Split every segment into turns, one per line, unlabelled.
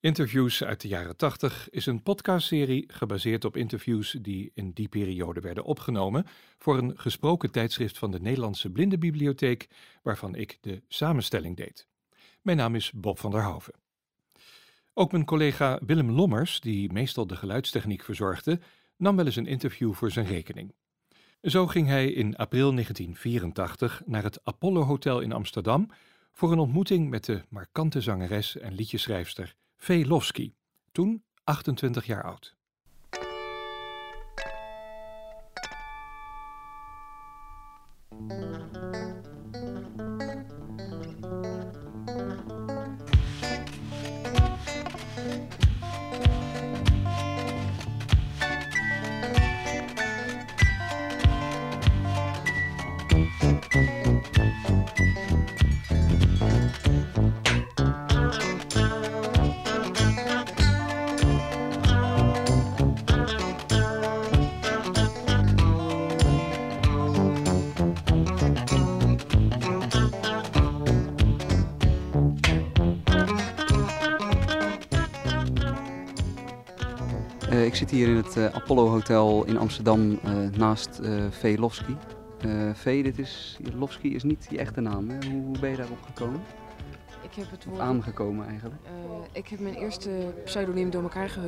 Interviews uit de jaren 80 is een podcastserie gebaseerd op interviews die in die periode werden opgenomen voor een gesproken tijdschrift van de Nederlandse Blindenbibliotheek, waarvan ik de samenstelling deed. Mijn naam is Bob van der Hoven. Ook mijn collega Willem Lommers, die meestal de geluidstechniek verzorgde, nam wel eens een interview voor zijn rekening. Zo ging hij in april 1984 naar het Apollo Hotel in Amsterdam voor een ontmoeting met de markante zangeres en liedjeschrijfster Velofsky, toen 28 jaar oud.
Eh, ik zit hier in het eh, Apollo Hotel in Amsterdam eh, naast uh, V. Lofsky. v, dit is, Lofsky is niet je echte naam. Hè? Hoe, hoe ben je daarop gekomen?
Ik heb het woord...
aangekomen eigenlijk?
ik heb mijn eerste pseudoniem door elkaar.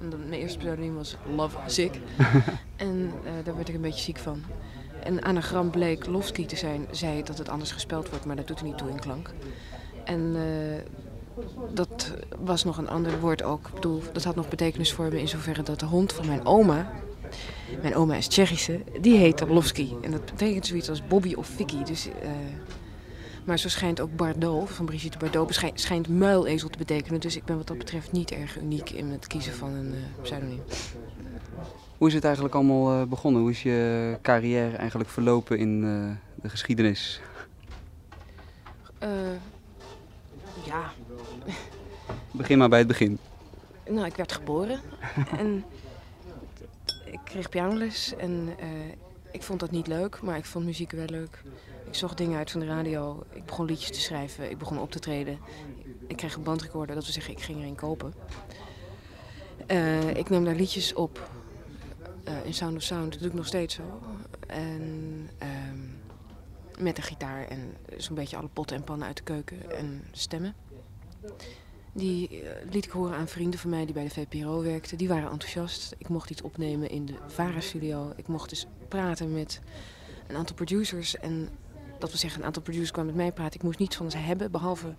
En dan- mijn eerste pseudoniem was Love Sick. en eh, daar werd ik een beetje ziek van. En anagram bleek Lofsky te zijn, zei dat het anders gespeld wordt, maar dat doet er niet toe in klank. En eh, dat was nog een ander woord ook. Ik bedoel, dat had nog betekenis voor me in zoverre dat de hond van mijn oma, mijn oma is Tsjechische, die heette Lofsky. En dat betekent zoiets als Bobby of Vicky. Dus, eh, maar zo schijnt ook Bardot, van Brigitte Bardot, schijnt muilezel te betekenen. Dus ik ben wat dat betreft niet erg uniek in het kiezen van een eh, pseudoniem.
Hoe is het eigenlijk allemaal eh, begonnen? Hoe is je carrière eigenlijk verlopen in de geschiedenis?
Ja,
Begin maar bij het begin.
Nou, ik werd geboren en ik kreeg pianoles en eh, ik vond dat niet leuk, maar ik vond muziek wel leuk. Ik zocht dingen uit van de radio, ik begon liedjes te schrijven, ik begon op te treden. Ik kreeg een bandrecorder, dat wil zeggen, ik ging er een kopen. Eh, ik nam daar liedjes op eh, in Sound of Sound, dat doe ik nog steeds zo. En ehm, met een gitaar en zo'n beetje alle potten en pannen uit de keuken en stemmen. Die eh, liet ik horen aan vrienden van mij die bij de VPRO werkten. Die waren enthousiast. Ik mocht iets opnemen in de VARA-studio. Ik mocht dus praten met een aantal producers. En dat wil zeggen, een aantal producers kwamen met mij praten. Ik moest niets van ze hebben, behalve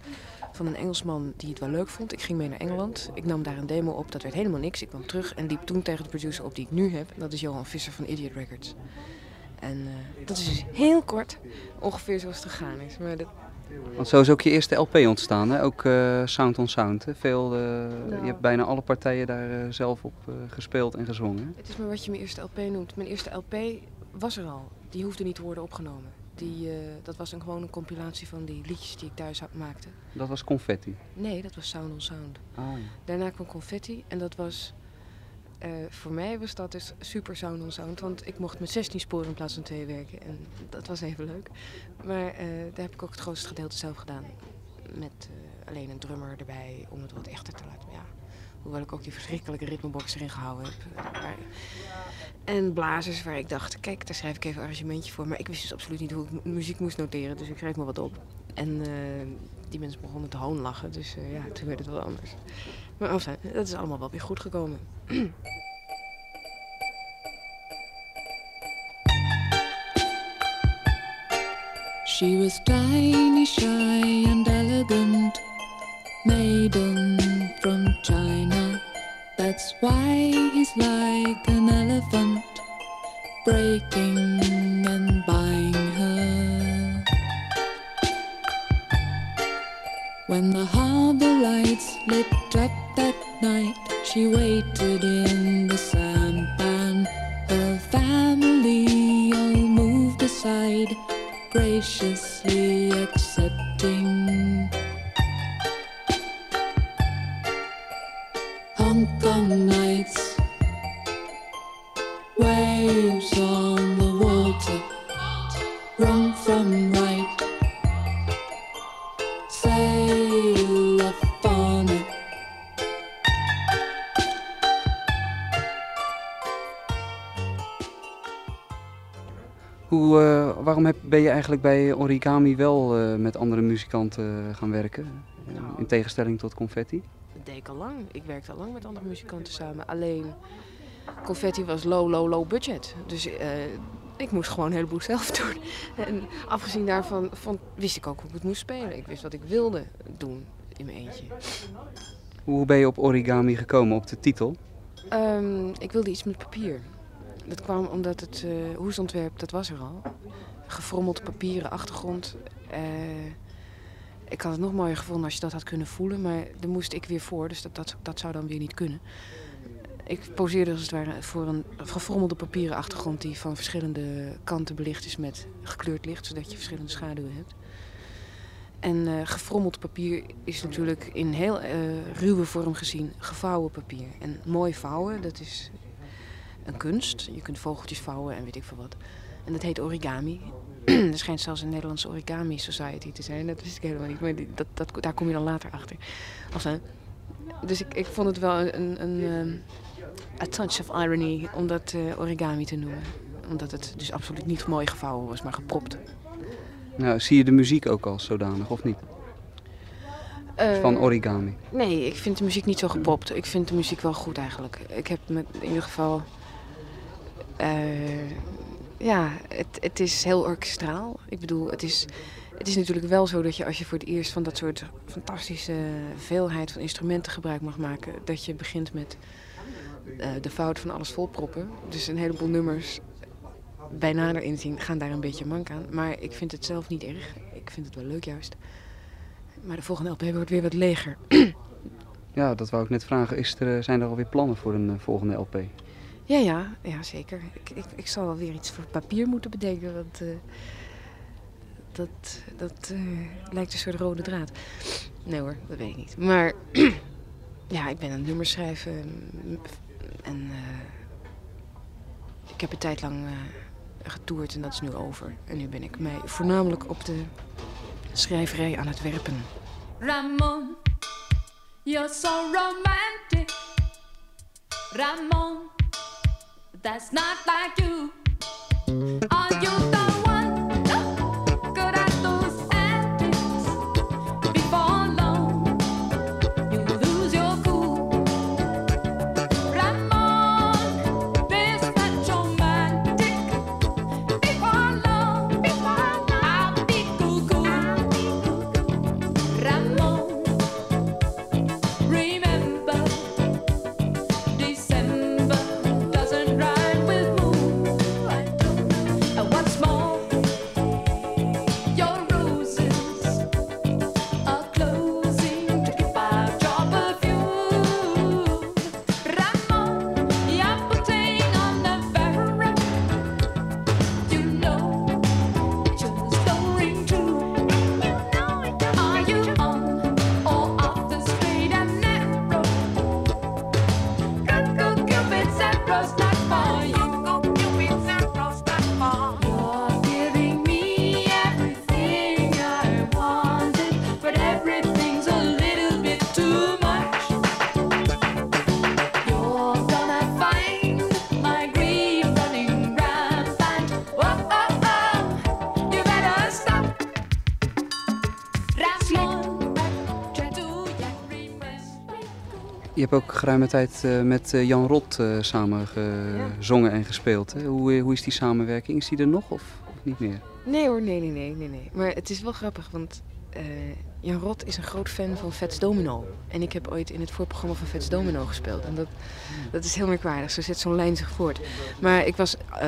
van een Engelsman die het wel leuk vond. Ik ging mee naar Engeland. Ik nam daar een demo op. Dat werd helemaal niks. Ik kwam terug en liep toen tegen de producer op die ik nu heb. Dat is Johan Visser van Idiot Records. En eh, dat is dus heel kort ongeveer zoals het gegaan is. Maar dat,
Want zo is ook je eerste LP ontstaan, hè? ook eh, Sound on Sound. Hè? Veel, eh,
Nou.
Je hebt bijna alle partijen daar eh, zelf op gespeeld en gezongen.
Het is maar wat je mijn eerste LP noemt. Mijn eerste LP was er al. Die hoefde niet te worden opgenomen. Die, dat was een, gewoon een compilatie van die liedjes die ik thuis maakte.
Dat was Confetti.
Nee, dat was Sound on Sound.
Ah, ja.
Daarna kwam Confetti en dat was... eh, voor mij was dat dus super Sound on. Want ik mocht met 16 sporen in plaats van twee werken. En dat was even leuk. Maar eh, daar heb ik ook het grootste gedeelte zelf gedaan. Met eh, alleen een drummer erbij om het wat echter te laten. Ja, hoewel ik ook die verschrikkelijke ritmebox erin gehouden heb. En blazers waar ik dacht, kijk, daar schrijf ik even een arrangementje voor. Maar ik wist dus absoluut niet hoe ik mu- muziek moest noteren. Dus ik schreef maar wat op. En die mensen begonnen te hoonlachen. Dus ja, toen werd het wel anders. Maar enfin, dat is allemaal wel weer goed gekomen.
She was tiny, shy, and elegant, maiden from China. That's why he's like an elephant, breaking When the harbor lights lit up that night, she waited in the sampan. Her family all moved aside, graciously accepting. Hong Kong nights,
ben je eigenlijk bij Origami wel eh, met andere muzikanten gaan werken? Eh, in tegenstelling tot Confetti?
Dat deed ik al lang. Ik werkte al lang met andere muzikanten samen. Alleen confetti was low, low, low budget. Dus eh, ik moest gewoon een heleboel zelf doen. En afgezien daarvan vond, wist ik ook hoe ik het moest spelen. Ik wist wat ik wilde doen in mijn eentje.
Hoe ben je op Origami gekomen, op de titel?
Ehm, ik wilde iets met papier. Dat kwam omdat het eh hoesontwerp, dat was er al. Gefrommeld papieren achtergrond. Eh, ik had het nog mooier gevonden als je dat had kunnen voelen, maar daar moest ik weer voor, dus dat, dat, dat zou dan weer niet kunnen. Ik poseerde als het ware voor een gefrommelde papieren achtergrond die van verschillende kanten belicht is met gekleurd licht, zodat je verschillende schaduwen hebt. En eh, gefrommeld papier is natuurlijk in heel eh, ruwe vorm gezien gevouwen papier. En mooi vouwen, dat is een kunst. Je kunt vogeltjes vouwen en weet ik veel wat. En dat heet origami. er schijnt zelfs een Nederlandse origami society te zijn. Dat wist ik helemaal niet, maar dat, dat, daar kom je dan later achter. Of, eh, dus ik, ik vond het wel een, een, een ehm, a touch of irony om dat eh, origami te noemen. Omdat het dus absoluut niet mooi gevouwen was, maar gepropt.
Nou, zie je de muziek ook als zodanig, of niet? Van
Eh,
Origami.
Nee, ik vind de muziek niet zo gepropt. Ik vind de muziek wel goed eigenlijk. Ik heb met, in ieder geval. Ja, het, het is heel orkestraal. Ik bedoel, het is, het is natuurlijk wel zo dat je als je voor het eerst van dat soort fantastische veelheid van instrumenten gebruik mag maken, dat je begint met eh, de fout van alles volproppen. Dus een heleboel nummers bij nader inzien gaan daar een beetje mank aan. Maar ik vind het zelf niet erg. Ik vind het wel leuk juist. Maar de volgende LP wordt weer wat leger.
Ja, dat wou ik net vragen. Is er, zijn er alweer plannen voor een eh, volgende LP?
Ja, ja, ja zeker. Ik, ik, ik zal wel weer iets voor papier moeten bedenken. Want eh, dat, dat eh, lijkt een soort rode draad. Nee hoor, dat weet ik niet. Maar ja, ik ben aan nummers schrijven. mm, En eh, ik heb een tijd lang getoerd en dat is nu over. En nu ben ik mij voornamelijk op de schrijverij aan het werpen.
Ramon, you're so romantic. Ramon, that's not like you.
Je hebt ook geruime tijd eh, met eh, Jan Rot eh, samen gezongen en gespeeld. Hè? Hoe, hoe is die samenwerking? Is die er nog of, niet meer?
Nee hoor, nee, nee, nee, nee, nee. Maar het is wel grappig, want Jan Rot is een groot fan van Vets Domino. En ik heb ooit in het voorprogramma van Vets Domino gespeeld. En dat, dat is heel merkwaardig. Zo zet zo'n lijn zich voort. Maar ik was, eh,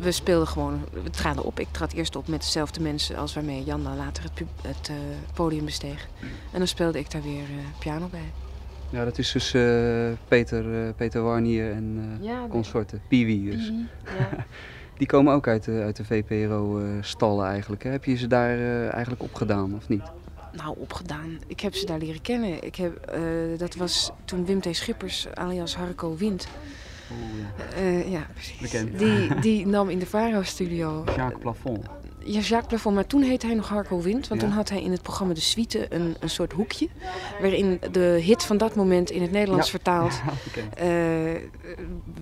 we speelden gewoon, we traden op. Ik trad eerst op met dezelfde mensen als waarmee Jan dan later het, het podium besteeg. En dan speelde ik daar weer piano bij.
Ja, dat is dus eh, Peter, eh, Peter Warnier en eh,
Ja,
consorten. Piwi dus.
Ja.
Die komen ook uit de, uit de VPRO-stallen eigenlijk. Hè? Heb je ze daar eigenlijk opgedaan of niet?
Nou, opgedaan. Ik heb ze daar leren kennen. Ik heb, dat was toen Wim T. Schippers, alias Harco Wind. Ja, precies.
Bekend.
Die, die nam in de Varo-studio.
Jacques Plafond.
Ja, Jacques Plafond, maar toen heette hij nog Harco Wind. Want
Ja.
toen had hij in het programma De Suite een, een soort hoekje. Waarin de hit van dat moment in het Nederlands
Ja.
vertaald eh,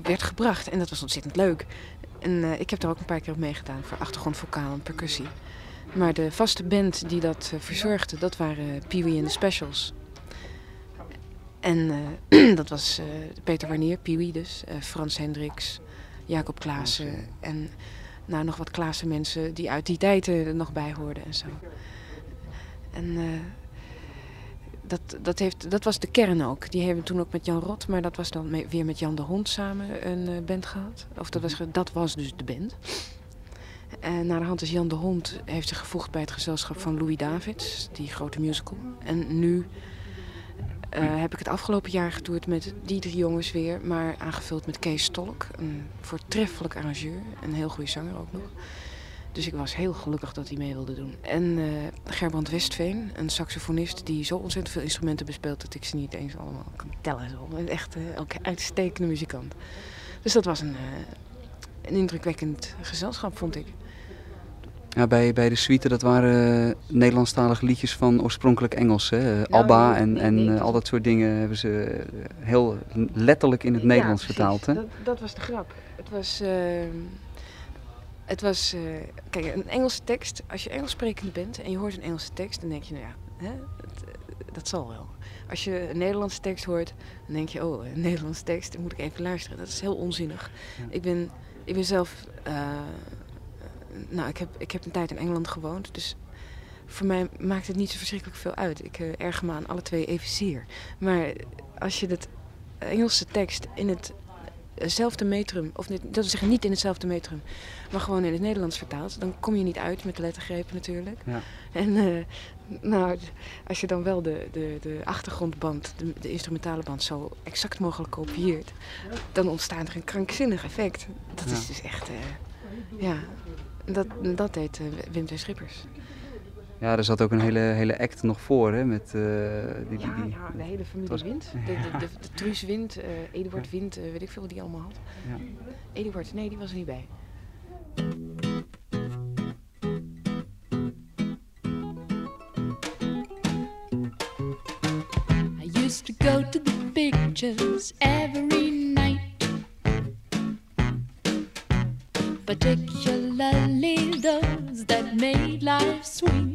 werd gebracht. En dat was ontzettend leuk. En eh, ik heb daar ook een paar keer op meegedaan voor achtergrondvocaal en percussie. Maar de vaste band die dat eh, verzorgde, dat waren Pee Wee en de Specials. En dat was Peter Warnier, Pee Wee dus, Frans Hendricks, Jacob Klaassen en nou, nog wat Klaassen mensen die uit die tijd er nog bij hoorden en zo. En eh, dat, dat, heeft, dat was de kern ook. Die hebben toen ook met Jan Rot, maar dat was dan weer met Jan de Hond samen een eh, band gehad. Of dat was, dat was dus de band. En naar de hand is Jan de Hond heeft zich gevoegd bij het gezelschap van Louis Davids, die grote musical. En nu eh, heb ik het afgelopen jaar getoerd met die drie jongens weer, maar aangevuld met Kees Stolk, een voortreffelijk arrangeur, een heel goede zanger ook nog. Dus ik was heel gelukkig dat hij mee wilde doen. En eh Gerbrand Westveen, een saxofonist die zo ontzettend veel instrumenten bespeelt dat ik ze niet eens allemaal kan tellen. Zo. Echt eh, ook uitstekende muzikant. Dus dat was een, een indrukwekkend gezelschap, vond ik.
Ja, bij, bij de suite, dat waren eh, Nederlandstalige liedjes van oorspronkelijk Engels. Hè? Eh, ABBA
nee,
en, en eh, al dat soort dingen hebben ze heel letterlijk in het Nederlands
precies.
vertaald. Hè?
Dat, dat was de grap. Het was. eh, het was. kijk, een Engelse tekst. Als je Engels sprekend bent en je hoort een Engelse tekst, dan denk je, nou ja, hè, dat zal wel. Als je een Nederlandse tekst hoort, dan denk je, oh, een Nederlandse tekst, dan moet ik even luisteren. Dat is heel onzinnig.
Ja.
Ik, ben, ik ben zelf. Nou, ik heb, ik heb een tijd in Engeland gewoond, dus. Voor mij maakt het niet zo verschrikkelijk veel uit. Ik eh, erger me aan alle twee evenzeer. Maar als je het Engelse tekst in het hetzelfde metrum, of dat wil zeggen niet in hetzelfde metrum, maar gewoon in het Nederlands vertaald, dan kom je niet uit met de lettergrepen natuurlijk.
Ja.
En eh, nou, als je dan wel de, de, de achtergrondband, de, de instrumentale band, zo exact mogelijk kopieert, dan ontstaat er een krankzinnig effect. Dat
Ja.
is dus echt, eh, ja, dat, dat deed eh, Wim T. Schippers.
Ja, er zat ook een hele, hele act nog voor, hè? Met, eh, die, die,
Ja,
die-
ja, de hele familie
was-
Wind. De, de, de, de Truus Wind, eh, Eduard Wind, weet ik veel wat die allemaal had.
Ja.
Eduard, nee, die was er niet bij.
I used to go to the pictures every Particularly those that made life sweet.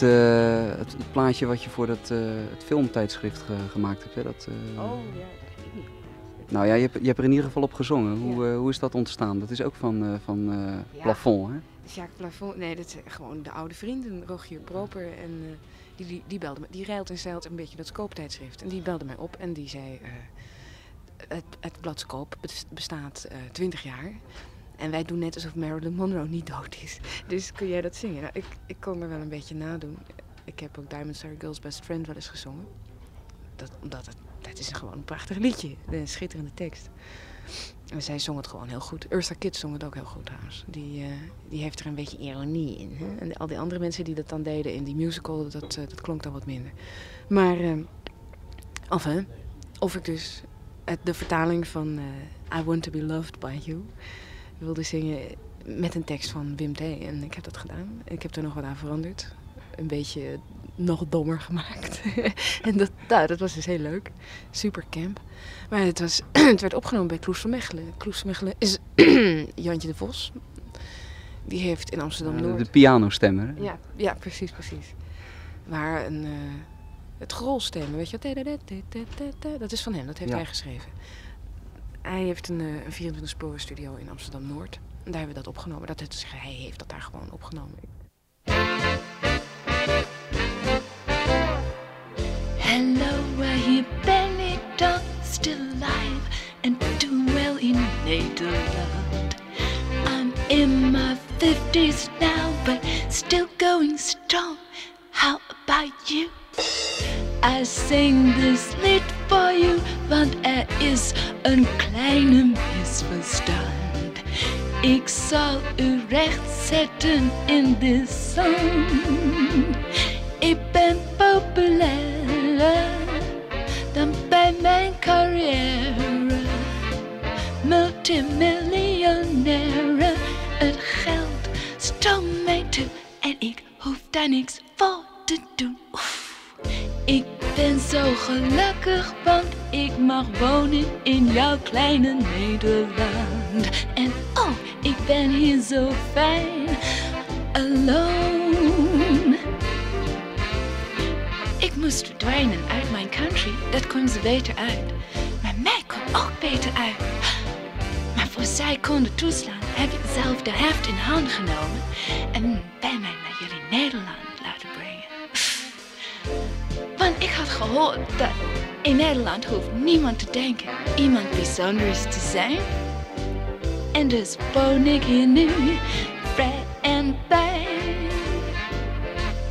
Het, eh, het, het plaatje wat je voor dat, eh, het filmtijdschrift ge- gemaakt hebt. Hè? Dat, eh,
ja, dat weet ik niet.
Nou ja, je hebt, je hebt er in ieder geval op gezongen. Hoe,
Ja.
hoe is dat ontstaan? Dat is ook van, van
Ja.
Plafond, hè?
Jacques Plafond, nee, dat zijn gewoon de oude vrienden, Rogier Proper. En die, die, die belde me, die rijlt en zeilt een beetje dat Scoop-tijdschrift. En die belde mij op en die zei, het, het blad Scoop bes- bestaat 20 jaar. En wij doen net alsof Marilyn Monroe niet dood is. Dus kun jij dat zingen? Nou, ik, ik kon er wel een beetje nadoen. Ik heb ook Diamond Star Girl's Best Friend wel eens gezongen. Dat, omdat het, dat is gewoon een prachtig liedje. Een schitterende tekst. En zij zong het gewoon heel goed. Ursa Kitt zong het ook heel goed trouwens. Die, eh, die heeft er een beetje ironie in. Hè? En al die andere mensen die dat dan deden in die musical, dat, eh, dat klonk dan wat minder. Maar, eh, of of ik dus het, de vertaling van I Want To Be Loved By You wilde zingen met een tekst van Wim T. En ik heb dat gedaan. Ik heb er nog wat aan veranderd. Een beetje nog dommer gemaakt. en dat, nou, dat was dus heel leuk. Super camp. Maar het, was, het werd opgenomen bij Kloes van Mechelen. Kloes van Mechelen is Jantje de Vos. Die heeft in Amsterdam-Noord...
de pianostemmer.
Ja, ja, precies, precies. Waar een, eh, het grolstemmen, weet je dat is van hem, dat heeft
Ja.
hij geschreven. Hij heeft een, eh, 24 sporen studio in Amsterdam-Noord. Daar hebben we dat opgenomen. Dat het, dus- hij heeft dat daar gewoon opgenomen.
Hello, hier ben Benny dan, still alive and doing well in Nederland. I'm in my 50s now, but still going strong. How about you? I sing this lied voor you, want er is een kleine misverstand. Ik zal u rechtzetten in de zon. Ik ben populairder dan bij mijn carrière. Multimiljonaire, het geld stroomt mij toe en ik hoef daar niks voor te doen. Ik ben zo gelukkig, want ik mag wonen in jouw kleine Nederland. En oh, ik ben hier zo fijn, alone. Ik moest verdwijnen uit mijn country, dat kwam ze beter uit. Maar mij kwam ook beter uit. Maar voor zij konden toeslaan, heb ik zelf de heft in hand genomen en bij mij gehoord dat in Nederland hoeft niemand te denken iemand bijzonders te zijn. En dus woon ik hier nu, vrij en bij.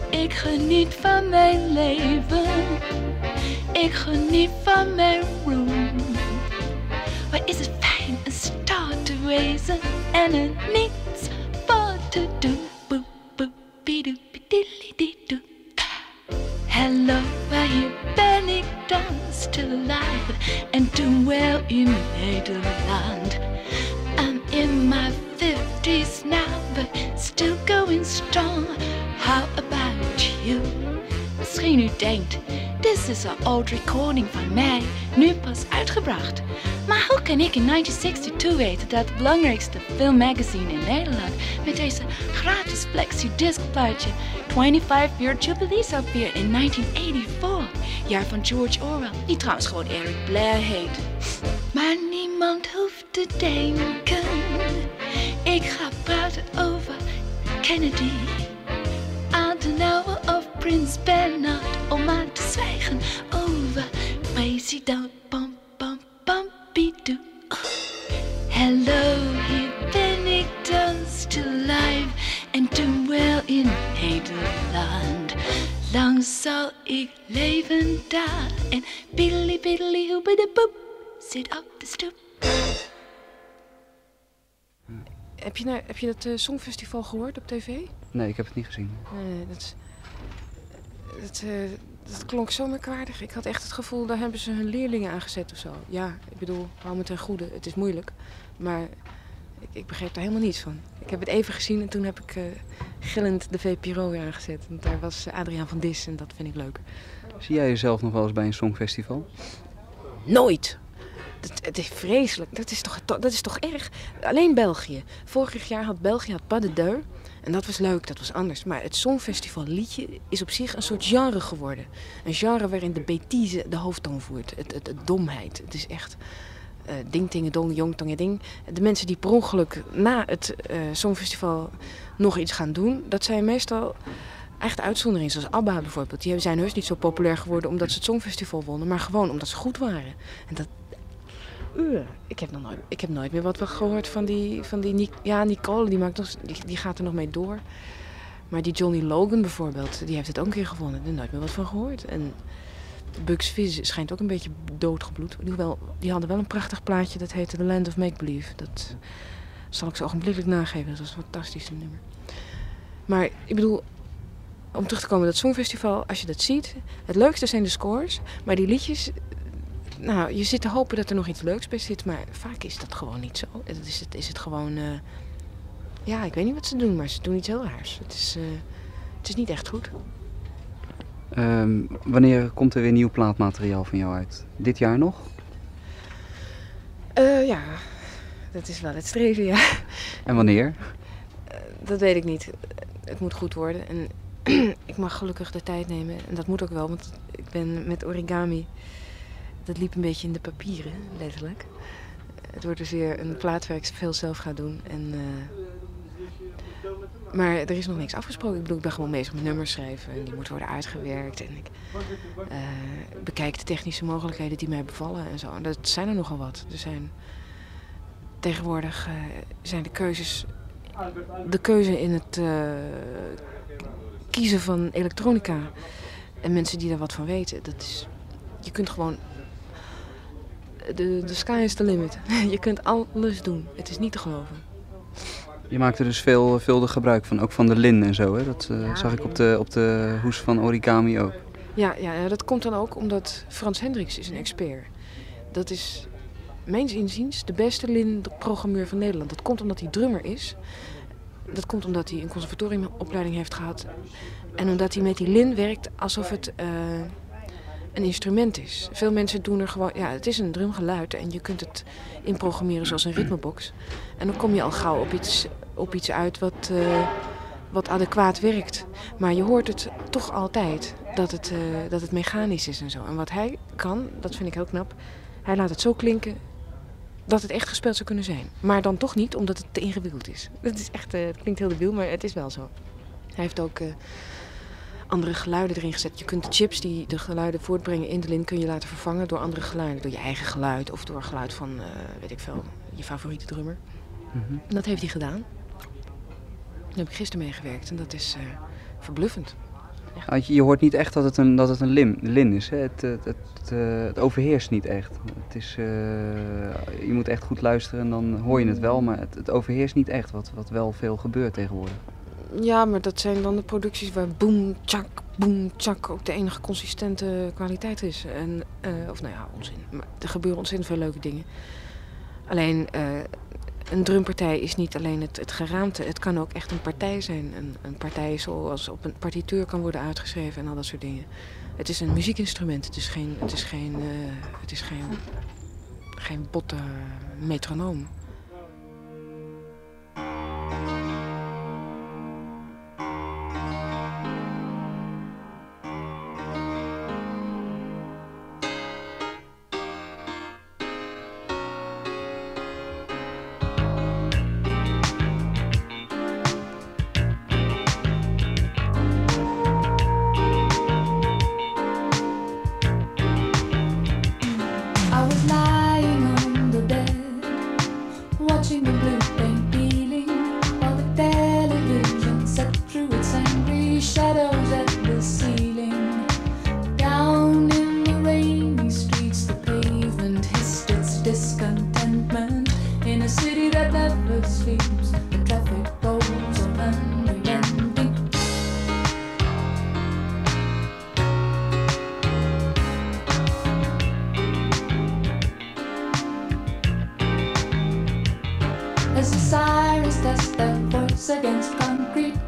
Ik geniet van mijn leven, ik geniet van mijn room. Wat is het fijn een star te wezen en er niets in Nederland. I'm in my 50s now, but still going strong. How about you? Misschien u denkt, dit is een old recording van mij, nu pas uitgebracht. Maar hoe kan ik in 1962 weten dat het belangrijkste filmmagazine in Nederland met deze gratis flexi-disc plaatje 25 Year Jubilee zou vieren in 1984, jaar van George Orwell, die trouwens gewoon Eric Blair heet. Maar niemand hoeft te denken, ik ga praten over Kennedy. Adenauer of Prins Bernhard, om maar te zwijgen over president Pam Pam Pompidou. Hallo, hier ben ik dan still alive en doe wel in Nederland. Lang zal ik leven daar en hoebede boep, zit op de stoep.
Heb je, nou, heb je dat eh, Songfestival gehoord op tv?
Nee, ik heb het niet gezien.
Nee, dat, is- dat, eh, dat klonk zo merkwaardig. Ik had echt het gevoel, daar hebben ze hun leerlingen aangezet of zo. Ja, ik bedoel, hou me ten goede. Het is moeilijk. Maar ik, ik begreep daar helemaal niets van. Ik heb het even gezien en toen heb ik eh, gillend de VPRO weer aangezet. Want daar was eh, Adriaan van Dis en dat vind ik leuk.
Zie jij jezelf nog wel eens bij een songfestival?
Nooit! Dat, het is vreselijk. Dat is, toch, dat is toch erg? Alleen België. Vorig jaar had België had Pas de Deux. En dat was leuk, dat was anders. Maar het Songfestival liedje is op zich een soort genre geworden. Een genre waarin de bêtise de hoofdtoon voert. Het, het, het domheid. Het is echt eh ding, dong, jong, tong, ding. De mensen die per ongeluk na het eh, Songfestival nog iets gaan doen... dat zijn meestal echt uitzonderingen. Zoals ABBA bijvoorbeeld. Die zijn heus niet zo populair geworden omdat ze het Songfestival wonnen. Maar gewoon omdat ze goed waren. En dat... Uh, ik, heb nog nooit, ik heb nooit meer wat gehoord van die, van die ja, Nicole, die, maakt nog, die, die gaat er nog mee door. Maar die Johnny Logan bijvoorbeeld, die heeft het ook een keer gewonnen. Ik heb nooit meer wat van gehoord. En Bugs Fizz schijnt ook een beetje doodgebloed. Hoewel, die hadden wel een prachtig plaatje, dat heette The Land of Make Believe. Dat zal ik ze ogenblikkelijk nageven, dat was een fantastisch nummer. Maar ik bedoel, om terug te komen dat Songfestival, als je dat ziet, het leukste zijn de scores. Maar die liedjes, nou, je zit te hopen dat er nog iets leuks bij zit, maar vaak is dat gewoon niet zo. Het is het, is het gewoon, eh, ja, ik weet niet wat ze doen, maar ze doen iets heel raars. Het is, eh, het is niet echt goed.
Ehm, wanneer komt er weer nieuw plaatmateriaal van jou uit? Dit jaar nog?
Eh, ja, dat is wel het streven, ja.
En wanneer?
Dat weet ik niet. Het moet goed worden en ik mag gelukkig de tijd nemen. En dat moet ook wel, want ik ben met origami, dat liep een beetje in de papieren, letterlijk. Het wordt dus weer een plaat waar ik veel zelf ga doen. En, eh, maar er is nog niks afgesproken. Ik bedoel, ik ben gewoon bezig met nummers schrijven. En die moeten worden uitgewerkt. En ik eh, bekijk de technische mogelijkheden die mij bevallen en zo. En dat zijn er nogal wat. Er zijn tegenwoordig eh, zijn de keuzes. De keuze in het eh, kiezen van elektronica. En mensen die daar wat van weten. Dat is, je kunt gewoon. De, de sky is the limit. Je kunt alles doen. Het is niet te geloven.
Je maakt er dus veel, veeldig gebruik van, ook van de lin en zo. Hè? Dat eh, zag ik op de, op de hoes van Origami ook.
Ja, ja, ja, dat komt dan ook omdat Frans Hendricks is een expert. Dat is, mijns inziens, de beste Lin-programmeur van Nederland. Dat komt omdat hij drummer is. Dat komt omdat hij een conservatoriumopleiding heeft gehad. En omdat hij met die Lin werkt alsof het eh, een instrument is. Veel mensen doen er gewoon... Ja, het is een drumgeluid en je kunt het inprogrammeren zoals een ritmebox. En dan kom je al gauw op iets, op iets uit wat, eh, wat adequaat werkt. Maar je hoort het toch altijd dat het, eh, dat het mechanisch is en zo. En wat hij kan, dat vind ik heel knap. Hij laat het zo klinken dat het echt gespeeld zou kunnen zijn. Maar dan toch niet, omdat het te ingewikkeld is. Dat is echt, eh, het klinkt heel debiel, maar het is wel zo. Hij heeft ook andere geluiden erin gezet. Je kunt de chips die de geluiden voortbrengen in de lin... kun je laten vervangen door andere geluiden. Door je eigen geluid of door geluid van, eh, weet ik veel, je favoriete drummer.
Mhm.
En dat heeft hij gedaan. Daar heb ik gisteren mee gewerkt en dat is eh, verbluffend.
Ah, Je je hoort niet echt dat het een, dat het een lim, lin is. Hè? Het, het, het, eh, het overheerst niet echt. Het is, je moet echt goed luisteren en dan hoor je het wel. Maar het, het overheerst niet echt, wat, wat wel veel gebeurt tegenwoordig.
Ja, maar dat zijn dan de producties waar boom, tjak, boom, tjak ook de enige consistente kwaliteit is. En, eh, of nou ja, onzin. Maar er gebeuren ontzettend veel leuke dingen. Alleen, eh, een drumpartij is niet alleen het, het geraamte. Het kan ook echt een partij zijn. Een, een partij zoals op een partituur kan worden uitgeschreven en al dat soort dingen. Het is een muziekinstrument. Het is geen, het is geen, eh, het is geen, geen botte metronoom.
seconds concrete.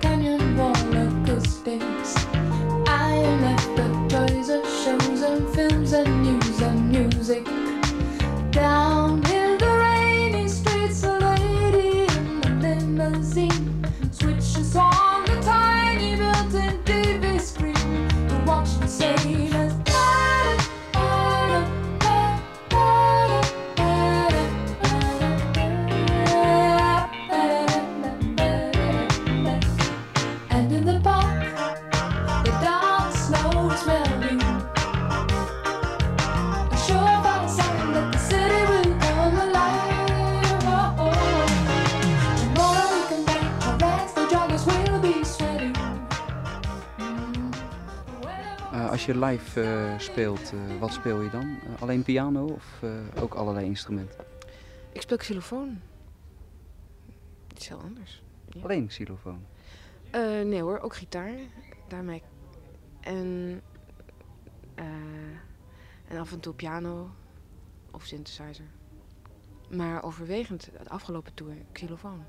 Eh, als je live eh, speelt, eh, wat speel je dan? Alleen piano of ook allerlei instrumenten?
Ik speel xylofoon. Iets heel anders. Ja.
Alleen xylofoon.
Nee hoor, ook gitaar. Daarmee. En, en af en toe piano of synthesizer. Maar overwegend, de afgelopen tour, xylofoon.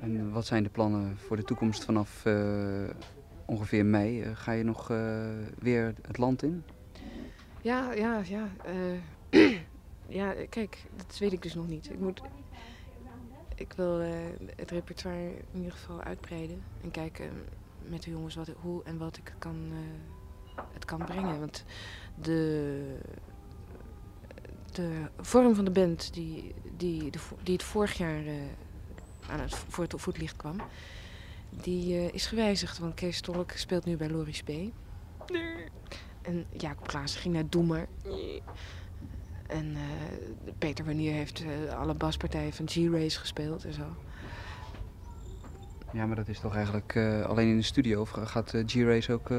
En wat zijn de plannen voor de toekomst vanaf ongeveer mei? Eh, ga je nog eh, weer het land in?
Ja, ja, ja. eh, ja, kijk, dat weet ik dus nog niet. Ik moet... Ik wil het repertoire in ieder geval uitbreiden. En kijken met de jongens wat, hoe en wat ik kan, het kan brengen. Want de, de vorm van de band die, die, die het vorig jaar aan het, voor het voetlicht kwam... die eh, is gewijzigd. Want Kees Tolk speelt nu bij Loris B. En Jacob Klaassen ging naar Doe maar. En eh, Peter Wannier heeft eh, alle baspartijen van G-Race gespeeld en zo.
Ja, maar dat is toch eigenlijk alleen in de studio? Of gaat G-Race ook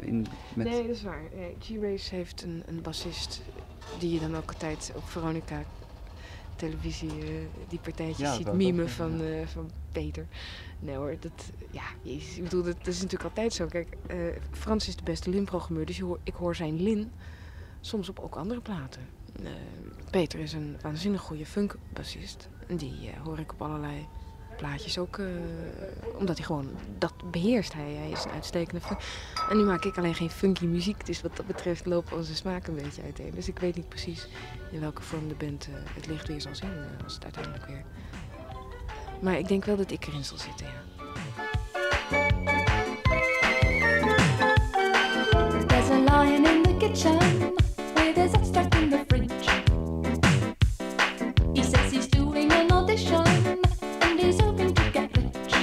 in met...
Nee, dat is waar. Nee, G-Race heeft een, een bassist die je dan ook altijd op Veronica televisie die partijtjes
Ja,
ziet mimen van, van Peter. Nee hoor, dat, ja, ik bedoel, dat, dat is natuurlijk altijd zo. Kijk, eh, Frans is de beste Lin-programmeur, dus hoor, ik hoor zijn Lin soms op ook andere platen. Eh, Peter is een waanzinnig goede funkbassist. Die eh, hoor ik op allerlei plaatjes ook, omdat hij gewoon dat beheerst. Hij, is een uitstekende funk. En nu maak ik alleen geen funky muziek, dus wat dat betreft lopen onze smaken een beetje uiteen. Dus ik weet niet precies in welke vorm de band het licht weer zal zien, als het uiteindelijk weer... Maar ik denk wel dat ik erin zal zitten, ja.
There's a lion in the kitchen with his stuck in the fridge. He says he's doing an audition and he's hoping to get rich.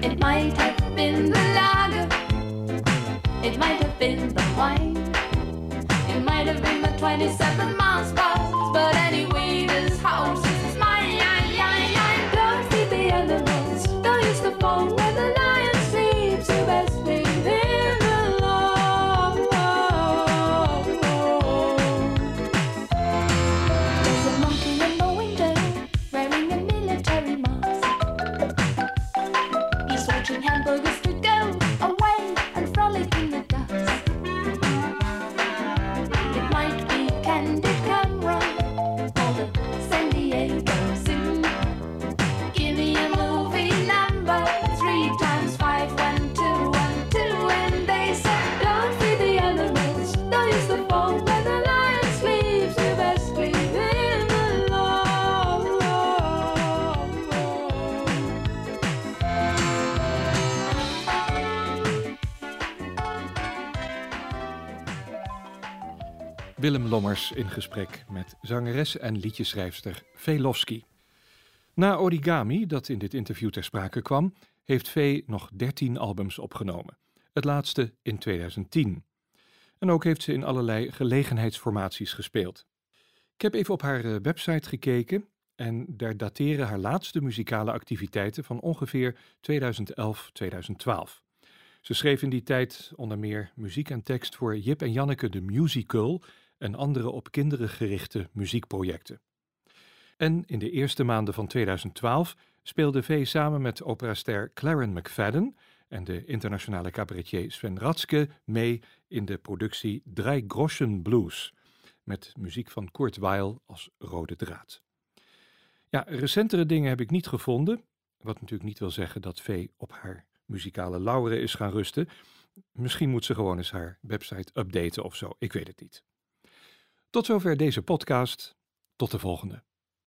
It might have been the lager, it might have been the wine, it might have been the 27 miles
In gesprek met zangeres en liedjeschrijfster Velofsky. Na Origami, dat in dit interview ter sprake kwam, heeft Vee nog 13 albums opgenomen. Het laatste in 2010. En ook heeft ze in allerlei gelegenheidsformaties gespeeld. Ik heb even op haar eh, website gekeken en daar dateren haar laatste muzikale activiteiten van ongeveer 2011-2012. Ze schreef in die tijd onder meer muziek en tekst voor Jip en Janneke de Musical en andere op kinderen gerichte muziekprojecten. En in de eerste maanden van 2012 speelde V samen met operaster Claren McFadden en de internationale cabaretier Sven Ratske mee in de productie Drei Groschen Blues, met muziek van Kurt Weill als rode draad. Ja, recentere dingen heb ik niet gevonden, wat natuurlijk niet wil zeggen dat V op haar muzikale lauweren is gaan rusten. Misschien moet ze gewoon eens haar website updaten of zo, ik weet het niet. Tot zover deze podcast. Tot de volgende.